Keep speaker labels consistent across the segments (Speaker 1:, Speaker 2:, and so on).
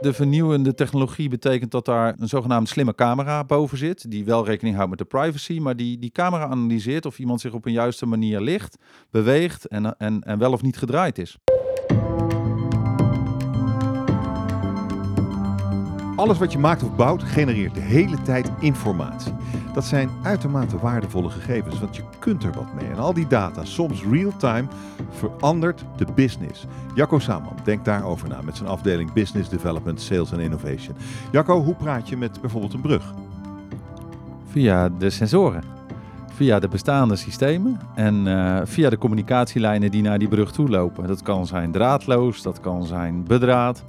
Speaker 1: De vernieuwende technologie betekent dat daar een zogenaamd slimme camera boven zit, die wel rekening houdt met de privacy, maar die die camera analyseert of iemand zich op een juiste manier ligt, beweegt en, en, en wel of niet gedraaid is.
Speaker 2: Alles wat je maakt of bouwt genereert de hele tijd informatie. Dat zijn uitermate waardevolle gegevens, want je kunt er wat mee. En al die data, soms real-time, verandert de business. Jacco Saman denkt daarover na met zijn afdeling Business Development, Sales en Innovation. Jacco, hoe praat je met bijvoorbeeld een brug?
Speaker 1: Via de sensoren. Via de bestaande systemen en uh, via de communicatielijnen die naar die brug toe lopen. Dat kan zijn draadloos, dat kan zijn bedraad.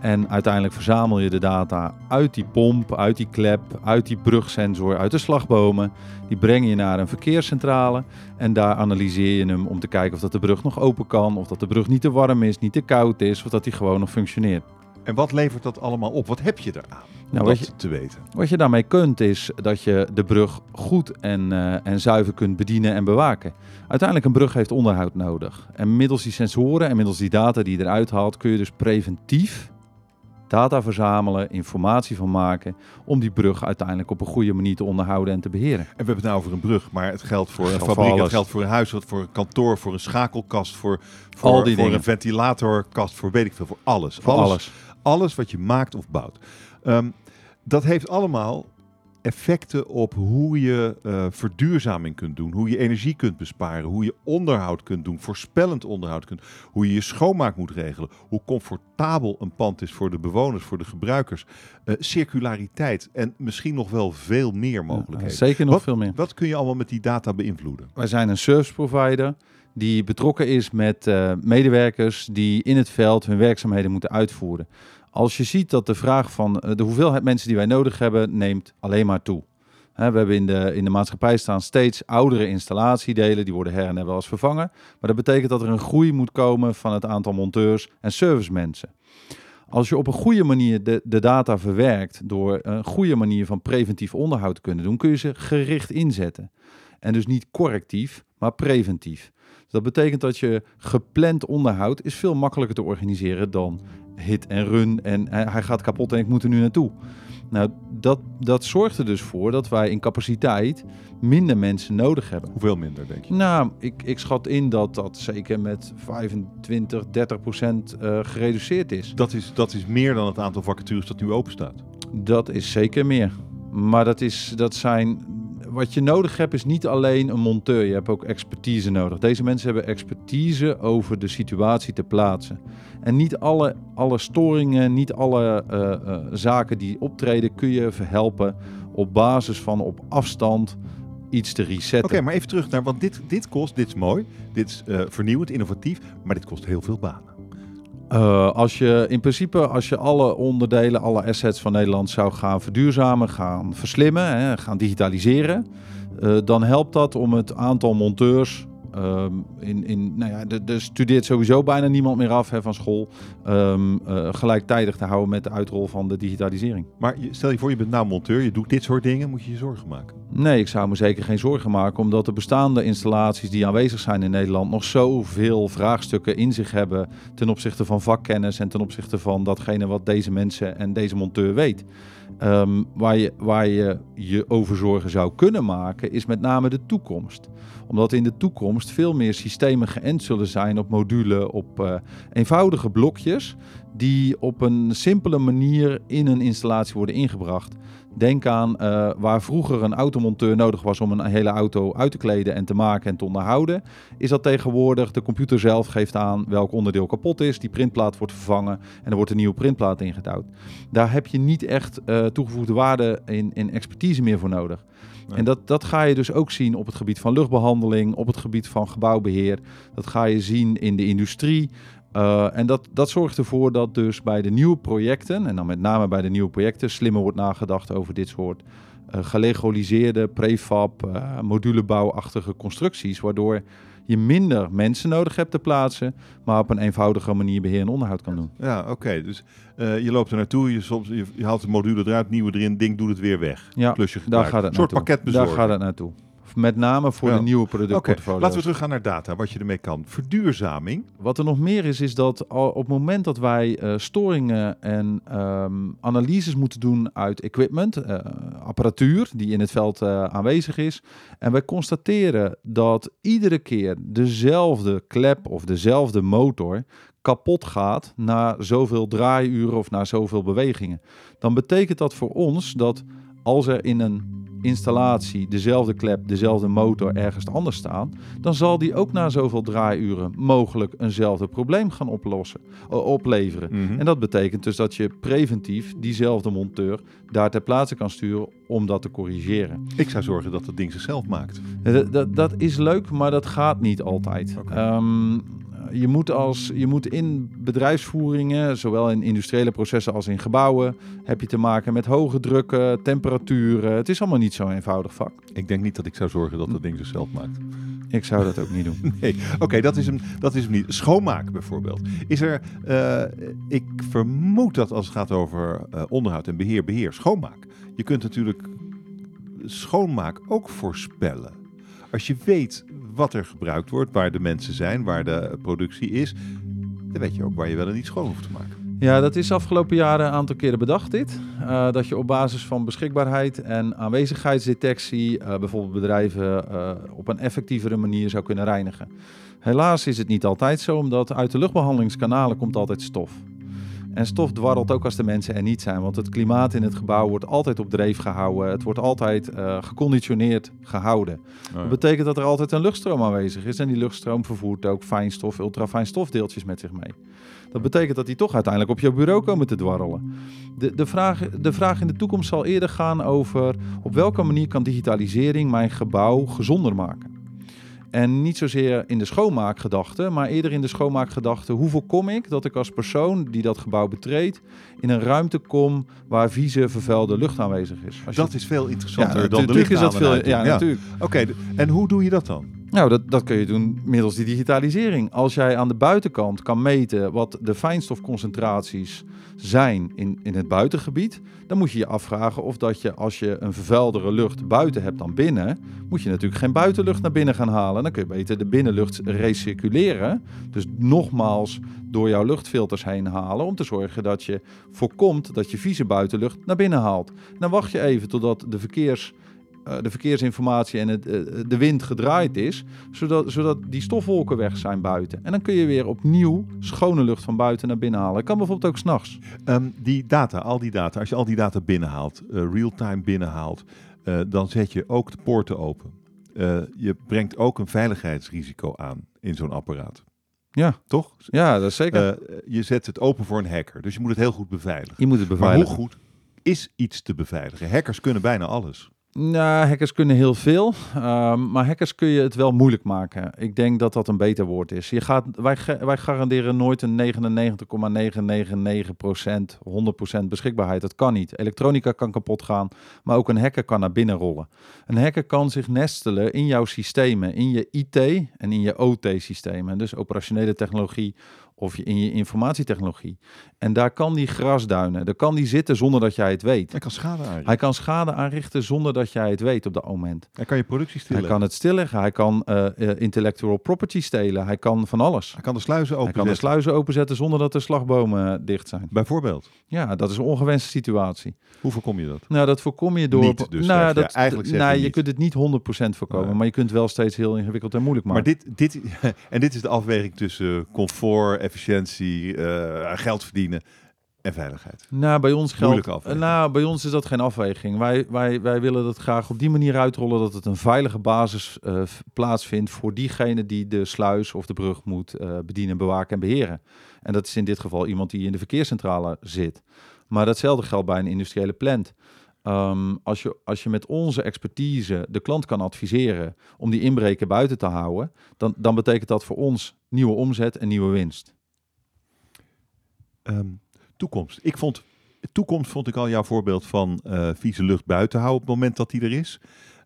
Speaker 1: En uiteindelijk verzamel je de data uit die pomp, uit die klep, uit die brugsensor, uit de slagbomen. Die breng je naar een verkeerscentrale en daar analyseer je hem om te kijken of dat de brug nog open kan, of dat de brug niet te warm is, niet te koud is, of dat die gewoon nog functioneert.
Speaker 2: En wat levert dat allemaal op? Wat heb je eraan? Om nou, dat je, te weten.
Speaker 1: Wat je daarmee kunt is dat je de brug goed en, uh, en zuiver kunt bedienen en bewaken. Uiteindelijk een brug heeft onderhoud nodig. En middels die sensoren en middels die data die je eruit haalt kun je dus preventief data verzamelen, informatie van maken, om die brug uiteindelijk op een goede manier te onderhouden en te beheren. En
Speaker 2: we hebben het nou over een brug, maar het geldt voor een fabriek, het geldt voor een huis, voor een kantoor, voor een schakelkast, voor, voor, Al die voor een ventilatorkast, voor weet ik veel, voor alles.
Speaker 1: Voor alles.
Speaker 2: Alles, wat je maakt of bouwt. Um, dat heeft allemaal effecten op hoe je uh, verduurzaming kunt doen, hoe je energie kunt besparen, hoe je onderhoud kunt doen, voorspellend onderhoud kunt, hoe je je schoonmaak moet regelen, hoe comfortabel een pand is voor de bewoners, voor de gebruikers, uh, circulariteit en misschien nog wel veel meer mogelijkheden.
Speaker 1: zeker nog veel meer.
Speaker 2: Wat kun je allemaal met die data beïnvloeden?
Speaker 1: Wij zijn een service provider die betrokken is met uh, medewerkers die in het veld hun werkzaamheden moeten uitvoeren. Als je ziet dat de vraag van eh, de hoeveelheid mensen die wij nodig hebben, neemt alleen maar toe. we hebben in de, in de maatschappij staan steeds oudere installatiedelen, die worden her en der wel vervangen. Maar dat betekent dat er een groei moet komen van het aantal monteurs en servicemensen. Als je op een goede manier de, de data verwerkt door een goede manier van preventief onderhoud te kunnen doen, kun je ze gericht inzetten. En dus niet correctief, maar preventief. Dat betekent dat je gepland onderhoud is veel makkelijker te organiseren dan hit en run en hij gaat kapot en ik moet er nu naartoe. Nou, dat, dat zorgt er dus voor dat wij in capaciteit minder mensen nodig hebben.
Speaker 2: Hoeveel minder, denk je?
Speaker 1: Nou, ik, ik schat in dat dat zeker met 25, 30 procent uh, gereduceerd is.
Speaker 2: Dat, is. dat is meer dan het aantal vacatures dat nu open staat?
Speaker 1: Dat is zeker meer. Maar dat, is, dat zijn wat je nodig hebt is niet alleen een monteur, je hebt ook expertise nodig. Deze mensen hebben expertise over de situatie te plaatsen. En niet alle, alle storingen, niet alle uh, uh, zaken die optreden kun je verhelpen op basis van op afstand iets te resetten.
Speaker 2: Oké, maar even terug naar, want dit, dit kost, dit is mooi, dit is uh, vernieuwend, innovatief, maar dit kost heel veel banen.
Speaker 1: Uh, als je in principe, als je alle onderdelen, alle assets van Nederland zou gaan verduurzamen, gaan verslimmen, hè, gaan digitaliseren, uh, dan helpt dat om het aantal monteurs Um, in, in, nou ja, er studeert sowieso bijna niemand meer af hè, van school. Um, uh, gelijktijdig te houden met de uitrol van de digitalisering.
Speaker 2: Maar stel je voor, je bent nou monteur, je doet dit soort dingen, moet je je zorgen maken?
Speaker 1: Nee, ik zou me zeker geen zorgen maken, omdat de bestaande installaties die aanwezig zijn in Nederland nog zoveel vraagstukken in zich hebben ten opzichte van vakkennis en ten opzichte van datgene wat deze mensen en deze monteur weet. Um, waar, je, waar je je over zorgen zou kunnen maken, is met name de toekomst. Omdat in de toekomst veel meer systemen geënt zullen zijn op modulen, op uh, eenvoudige blokjes, die op een simpele manier in een installatie worden ingebracht. Denk aan uh, waar vroeger een automonteur nodig was om een hele auto uit te kleden en te maken en te onderhouden. Is dat tegenwoordig de computer zelf geeft aan welk onderdeel kapot is. Die printplaat wordt vervangen en er wordt een nieuwe printplaat ingedouwd. Daar heb je niet echt uh, toegevoegde waarde in, in expertise meer voor nodig. Nee. En dat, dat ga je dus ook zien op het gebied van luchtbehandeling, op het gebied van gebouwbeheer. Dat ga je zien in de industrie. Uh, en dat, dat zorgt ervoor dat dus bij de nieuwe projecten, en dan met name bij de nieuwe projecten, slimmer wordt nagedacht over dit soort uh, gelegaliseerde prefab, uh, modulebouwachtige constructies, waardoor je minder mensen nodig hebt te plaatsen, maar op een eenvoudige manier beheer en onderhoud kan doen.
Speaker 2: Ja, oké. Okay. Dus uh, je loopt er naartoe, je, soms, je, haalt de module eruit, nieuwe erin, ding doet het weer weg.
Speaker 1: Ja, daar gaat het
Speaker 2: Een soort
Speaker 1: naartoe.
Speaker 2: pakketbezorger.
Speaker 1: Daar gaat het naartoe. Met name voor
Speaker 2: Ja.
Speaker 1: de nieuwe
Speaker 2: Oké,
Speaker 1: productportfolio's.
Speaker 2: laten we teruggaan naar data, wat je ermee kan. Verduurzaming.
Speaker 1: Wat er nog meer is, is dat op het moment dat wij eh, storingen en ehm, analyses moeten doen uit equipment, eh, apparatuur die in het veld eh, aanwezig is, en wij constateren dat iedere keer dezelfde klep of dezelfde motor kapot gaat na zoveel draaiuren of na zoveel bewegingen, dan betekent dat voor ons dat als er in een installatie dezelfde klep, dezelfde motor ergens anders staan, dan zal die ook na zoveel draaiuren mogelijk eenzelfde probleem gaan oplossen, opleveren.
Speaker 2: Mhm.
Speaker 1: En dat betekent dus dat je preventief diezelfde monteur daar ter plaatse kan sturen om dat te corrigeren.
Speaker 2: Ik zou zorgen dat dat ding zichzelf maakt.
Speaker 1: Eh, Dat, dat, dat is leuk, maar dat gaat niet altijd. Je, moet als, je moet in bedrijfsvoeringen, zowel in industriële processen als in gebouwen, heb je te maken met hoge drukken, temperaturen. Het is allemaal niet zo'n eenvoudig vak.
Speaker 2: Ik denk niet dat ik zou zorgen dat dat ding zichzelf maakt.
Speaker 1: Ik zou dat ook niet doen.
Speaker 2: Nee, oké, dat, is hem, dat is hem niet. Schoonmaken bijvoorbeeld. Is er, eh, ik vermoed dat als het gaat over eh, onderhoud en beheer, beheer, schoonmaak. Je kunt natuurlijk schoonmaak ook voorspellen. Als je weet wat er gebruikt wordt, waar de mensen zijn, waar de productie is, dan weet je ook waar je wel en niet schoon hoeft te maken.
Speaker 1: Ja, dat is afgelopen jaren een aantal keren bedacht dit. Eh, dat je op basis van beschikbaarheid en aanwezigheidsdetectie eh, bijvoorbeeld bedrijven eh, op een effectievere manier zou kunnen reinigen. Helaas is het niet altijd zo, omdat uit de luchtbehandelingskanalen komt altijd stof. En stof dwarrelt ook als de mensen er niet zijn, want het klimaat in het gebouw wordt altijd op dreef gehouden. Het wordt altijd eh, geconditioneerd gehouden. Dat betekent dat er altijd een luchtstroom aanwezig is en die luchtstroom vervoert ook fijnstof, ultrafijn stofdeeltjes met zich mee. Dat betekent dat die toch uiteindelijk op jouw bureau komen te dwarrelen. De, de, vraag, de vraag in de toekomst zal eerder gaan over op welke manier kan digitalisering mijn gebouw gezonder maken. En niet zozeer in de schoonmaakgedachte, maar eerder in de schoonmaakgedachte. Hoe voorkom ik dat ik als persoon die dat gebouw betreedt, in een ruimte kom waar vieze, vervuilde lucht aanwezig is? Als je-
Speaker 2: Dat is veel interessanter
Speaker 1: ja,
Speaker 2: dan de
Speaker 1: natuurlijk is dat veel. Ja, natuurlijk.
Speaker 2: Oké, en hoe doe je dat dan?
Speaker 1: Nou, dat, dat kun je doen middels die digitalisering. Als jij aan de buitenkant kan meten wat de fijnstofconcentraties zijn in, in het buitengebied, dan moet je je afvragen of dat je, als je een vervuildere lucht buiten hebt dan binnen, moet je natuurlijk geen buitenlucht naar binnen gaan halen. Dan kun je beter de binnenlucht recirculeren. Dus nogmaals door jouw luchtfilters heen halen om te zorgen dat je voorkomt dat je vieze buitenlucht naar binnen haalt. Dan wacht je even totdat de verkeers de verkeersinformatie en het, eh, de wind gedraaid is, zodat, zodat die stofwolken weg zijn buiten. En dan kun je weer opnieuw schone lucht van buiten naar binnen halen. Kan bijvoorbeeld ook s'nachts.
Speaker 2: Ehm, die data, al die data, als je al die data binnenhaalt, eh, real-time binnenhaalt, eh, dan zet je ook de poorten open. Eh, je brengt ook een veiligheidsrisico aan in zo'n apparaat.
Speaker 1: Ja.
Speaker 2: Toch?
Speaker 1: Ja, dat is zeker.
Speaker 2: Eh, je zet het open voor een hacker, dus je moet het heel goed beveiligen.
Speaker 1: je moet het
Speaker 2: Maar
Speaker 1: beveiligen.
Speaker 2: hoe goed is iets te beveiligen? Hackers kunnen bijna alles.
Speaker 1: Nou, hackers kunnen heel veel, ehm, maar hackers kun je het wel moeilijk maken. Ik denk dat dat een beter woord is. Je gaat, wij, wij garanderen nooit een 99,999%, 100% beschikbaarheid. Dat kan niet. Elektronica kan kapot gaan, maar ook een hacker kan naar binnen rollen. Een hacker kan zich nestelen in jouw systemen, in je IT en in je OT-systemen. Dus operationele technologie of je- in je informatietechnologie. En daar kan die grasduinen, daar kan die zitten zonder dat jij het weet.
Speaker 2: Hij kan schade aanrichten.
Speaker 1: Hij kan schade aanrichten zonder dat jij het weet op dat moment.
Speaker 2: Hij kan je productie
Speaker 1: Hij
Speaker 2: stilleggen.
Speaker 1: kan het stilleggen, hij kan eh, eh, intellectual property stelen, hij kan van alles.
Speaker 2: Hij kan de sluizen
Speaker 1: Hij kan de
Speaker 2: openzetten.
Speaker 1: sluizen openzetten zonder dat de slagbomen eh, dicht zijn.
Speaker 2: Bijvoorbeeld.
Speaker 1: Ja, dat is een ongewenste situatie.
Speaker 2: Hoe voorkom je dat?
Speaker 1: Nou, dat voorkom je door...
Speaker 2: Niet, dus
Speaker 1: nou, dat,
Speaker 2: Eigenlijk zeg
Speaker 1: nou,
Speaker 2: je niet.
Speaker 1: kunt het niet 100% voorkomen,
Speaker 2: Nee.
Speaker 1: maar je kunt wel steeds heel ingewikkeld en moeilijk maken.
Speaker 2: Maar dit, dit, en dit is de afweging tussen comfort, efficiëntie, eh, geld verdienen en veiligheid.
Speaker 1: Nou, bij ons geldt.
Speaker 2: Afweging.
Speaker 1: Nou, bij ons is dat geen afweging. Wij, wij, wij willen dat graag op die manier uitrollen dat het een veilige basis eh, plaatsvindt voor diegene die de sluis of de brug moet eh, bedienen, bewaken en beheren. En dat is in dit geval iemand die in de verkeerscentrale zit. Maar datzelfde geldt bij een industriële plant. Ehm, als, je, als je met onze expertise de klant kan adviseren om die inbreken buiten te houden, dan, dan betekent dat voor ons nieuwe omzet en nieuwe winst.
Speaker 2: Ehm, toekomst. Ik vond, toekomst vond ik al jouw voorbeeld van eh vieze lucht buiten houden op het moment dat die er is.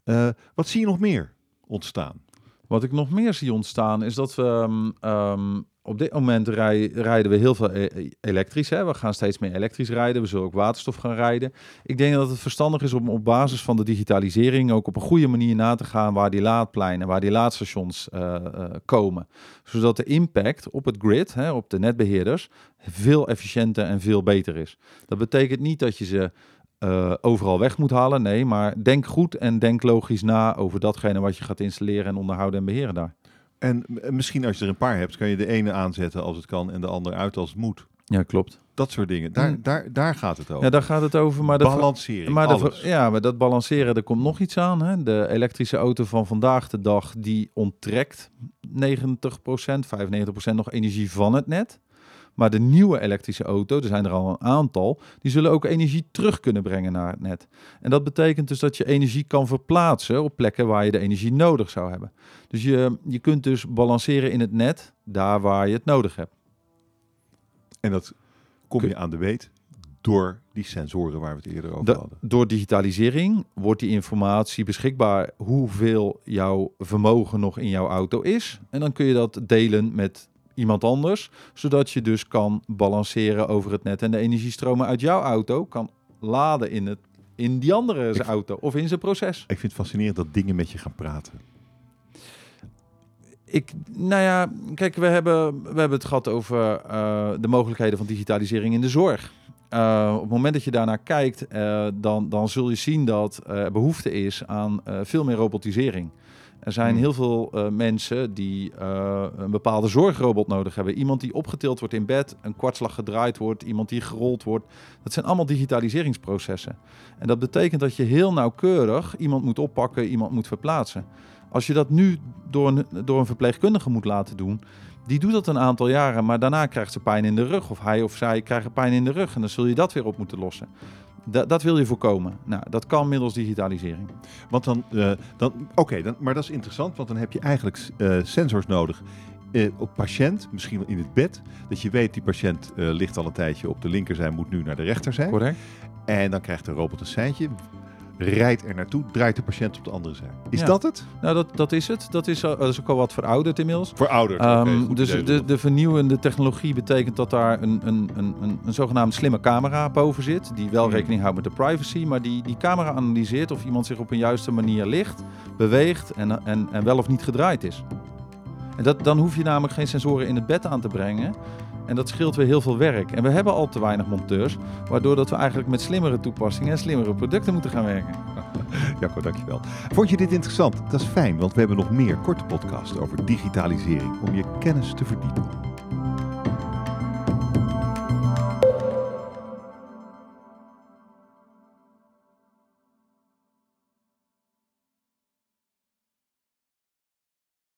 Speaker 2: Eh, wat zie je nog meer ontstaan?
Speaker 1: Wat ik nog meer zie ontstaan is dat we ehm, ehm, op dit moment rij- rijden we heel veel e- elektrisch. Hè? We gaan steeds meer elektrisch rijden. We zullen ook waterstof gaan rijden. Ik denk dat het verstandig is om op basis van de digitalisering ook op een goede manier na te gaan waar die laadpleinen, waar die laadstations eh, eh, komen. Zodat de impact op het grid, hè, op de netbeheerders, veel efficiënter en veel beter is. Dat betekent niet dat je ze eh, overal weg moet halen. Nee, maar denk goed en denk logisch na over datgene wat je gaat installeren en onderhouden en beheren daar.
Speaker 2: En m- misschien als je er een paar hebt, kan je de ene aanzetten als het kan en de andere uit als het moet.
Speaker 1: Ja, klopt.
Speaker 2: Dat soort dingen. Daar,
Speaker 1: Mm.
Speaker 2: daar, daar gaat het over.
Speaker 1: Ja, daar gaat het over. Maar de
Speaker 2: Balancering,
Speaker 1: maar de,
Speaker 2: alles.
Speaker 1: ja, maar dat balanceren, er komt nog iets aan. Hè? De elektrische auto van vandaag de dag, die onttrekt 90%, 95% nog energie van het net. Maar de nieuwe elektrische auto, er zijn er al een aantal, die zullen ook energie terug kunnen brengen naar het net. En dat betekent dus dat je energie kan verplaatsen op plekken waar je de energie nodig zou hebben. Dus je, je kunt dus balanceren in het net, daar waar je het nodig hebt.
Speaker 2: En dat kom je aan de weet door die sensoren waar we het eerder over
Speaker 1: De-
Speaker 2: hadden.
Speaker 1: door digitalisering wordt die informatie beschikbaar hoeveel jouw vermogen nog in jouw auto is. En dan kun je dat delen met iemand anders, zodat je dus kan balanceren over het net en de energiestromen uit jouw auto kan laden in, het, in die andere auto of in zijn proces.
Speaker 2: Ik vind het fascinerend dat dingen met je gaan praten.
Speaker 1: Ik, nou ja, kijk, we hebben, we hebben het gehad over eh, de mogelijkheden van digitalisering in de zorg. Eh, op het moment dat je daarnaar kijkt, eh, dan, dan zul je zien dat er behoefte is aan veel meer robotisering. Er zijn
Speaker 2: Hmm.
Speaker 1: heel veel eh, mensen die eh, een bepaalde zorgrobot nodig hebben. Iemand die opgetild wordt in bed, een kwartslag gedraaid wordt, iemand die gerold wordt. Dat zijn allemaal digitaliseringsprocessen. En dat betekent dat je heel nauwkeurig iemand moet oppakken, iemand moet verplaatsen. Als je dat nu door een, door een verpleegkundige moet laten doen, die doet dat een aantal jaren, maar daarna krijgt ze pijn in de rug. Of hij of zij krijgen pijn in de rug en dan zul je dat weer op moeten lossen. Da- dat wil je voorkomen. Nou, dat kan middels digitalisering.
Speaker 2: Want dan, eh, dan oké, dan, maar dat is interessant, want dan heb je eigenlijk eh, sensors nodig eh, op patiënt, misschien wel in het bed. Dat je weet, die patiënt ligt al een tijdje op de linkerzij, moet nu naar de rechterzij.
Speaker 1: Correct?
Speaker 2: En dan krijgt de robot een seintje, rijdt er naartoe, draait de patiënt op de andere zij. Is
Speaker 1: Ja.
Speaker 2: dat het?
Speaker 1: Nou, dat, dat is het. Dat is, al- dat is ook al wat verouderd inmiddels.
Speaker 2: Voor ouders.
Speaker 1: Ehm, dus de, de vernieuwende technologie betekent dat daar een, een, een, een, een zogenaamd slimme camera boven zit. Die wel
Speaker 2: Hmm.
Speaker 1: rekening houdt met de privacy. Maar die, die camera analyseert of iemand zich op een juiste manier ligt, beweegt en, en, en wel of niet gedraaid is. En dat, dan hoef je namelijk geen sensoren in het bed aan te brengen. En dat scheelt weer heel veel werk. En we hebben al te weinig monteurs. Waardoor dat we eigenlijk met slimmere toepassingen en slimmere producten moeten gaan werken.
Speaker 2: Jacco, dankjewel. Vond je dit interessant? Dat is fijn, want we hebben nog meer korte podcasts over digitalisering om je kennis te verdiepen.